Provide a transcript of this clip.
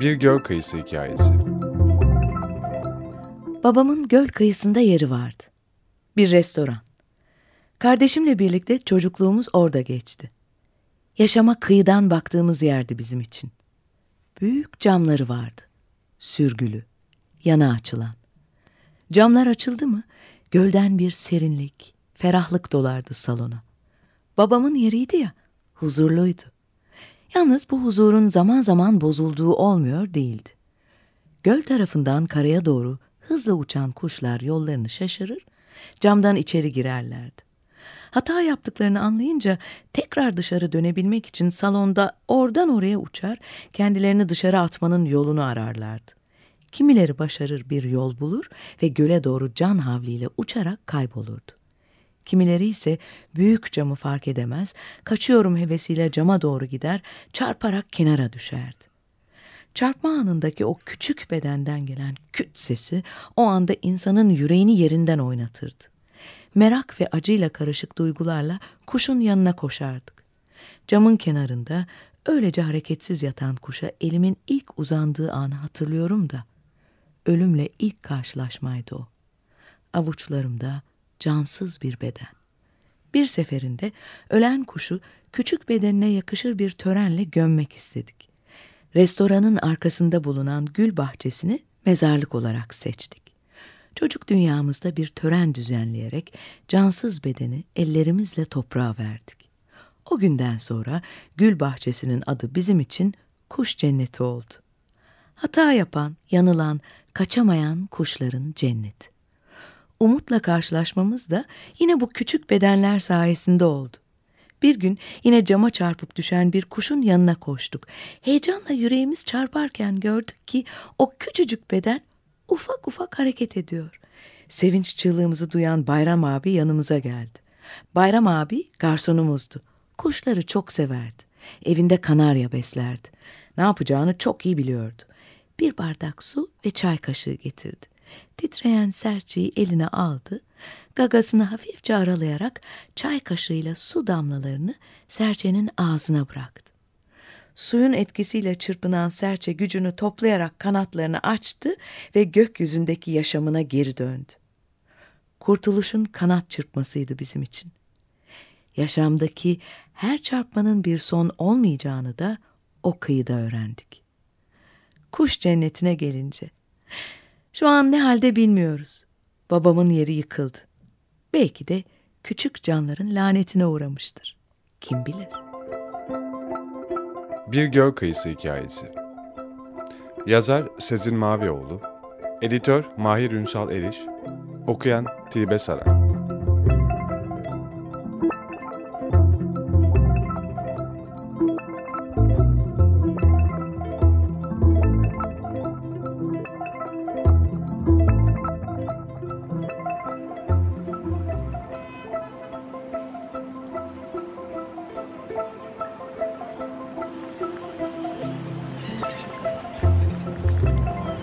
Bir Göl Kıyısı Hikayesi Babamın göl kıyısında yeri vardı. Bir restoran. Kardeşimle birlikte çocukluğumuz orada geçti. Yaşama kıyıdan baktığımız yerdi bizim için. Büyük camları vardı. Sürgülü, yana açılan. Camlar açıldı mı gölden bir serinlik, ferahlık dolardı salona. Babamın yeriydi ya, huzurluydu. Yalnız bu huzurun zaman zaman bozulduğu olmuyor değildi. Göl tarafından karaya doğru hızla uçan kuşlar yollarını şaşırır, camdan içeri girerlerdi. Hata yaptıklarını anlayınca tekrar dışarı dönebilmek için salonda oradan oraya uçar, kendilerini dışarı atmanın yolunu ararlardı. Kimileri başarır bir yol bulur ve göle doğru can havliyle uçarak kaybolurdu. Kimileri ise büyük camı fark edemez, kaçıyorum hevesiyle cama doğru gider, çarparak kenara düşerdi. Çarpma anındaki o küçük bedenden gelen küt sesi o anda insanın yüreğini yerinden oynatırdı. Merak ve acıyla karışık duygularla kuşun yanına koşardık. Camın kenarında öylece hareketsiz yatan kuşa elimin ilk uzandığı anı hatırlıyorum da ölümle ilk karşılaşmaydı o. Avuçlarımda cansız bir beden. Bir seferinde ölen kuşu küçük bedenine yakışır bir törenle gömmek istedik. Restoranın arkasında bulunan gül bahçesini mezarlık olarak seçtik. Çocuk dünyamızda bir tören düzenleyerek cansız bedeni ellerimizle toprağa verdik. O günden sonra gül bahçesinin adı bizim için kuş cenneti oldu. Hata yapan, yanılan, kaçamayan kuşların cenneti. Umutla karşılaşmamız da yine bu küçük bedenler sayesinde oldu. Bir gün yine cama çarpıp düşen bir kuşun yanına koştuk. Heyecanla yüreğimiz çarparken gördük ki o küçücük beden ufak ufak hareket ediyor. Sevinç çığlığımızı duyan Bayram abi yanımıza geldi. Bayram abi garsonumuzdu. Kuşları çok severdi. Evinde kanarya beslerdi. Ne yapacağını çok iyi biliyordu. Bir bardak su ve çay kaşığı getirdi. Titreyen serçeyi eline aldı, gagasını hafifçe aralayarak çay kaşığıyla su damlalarını serçenin ağzına bıraktı. Suyun etkisiyle çırpınan serçe gücünü toplayarak kanatlarını açtı ve gökyüzündeki yaşamına geri döndü. Kurtuluşun kanat çırpmasıydı bizim için. Yaşamdaki her çarpmanın bir son olmayacağını da o kıyıda öğrendik. Kuş cennetine gelince, şu an ne halde bilmiyoruz. Babamın yeri yıkıldı. Belki de küçük canların lanetine uğramıştır. Kim bilir? Bir Göl Kıyısı Hikayesi Yazar Sezin Mavioğlu Editör Mahir Ünsal Eriş Okuyan Tilbe Saran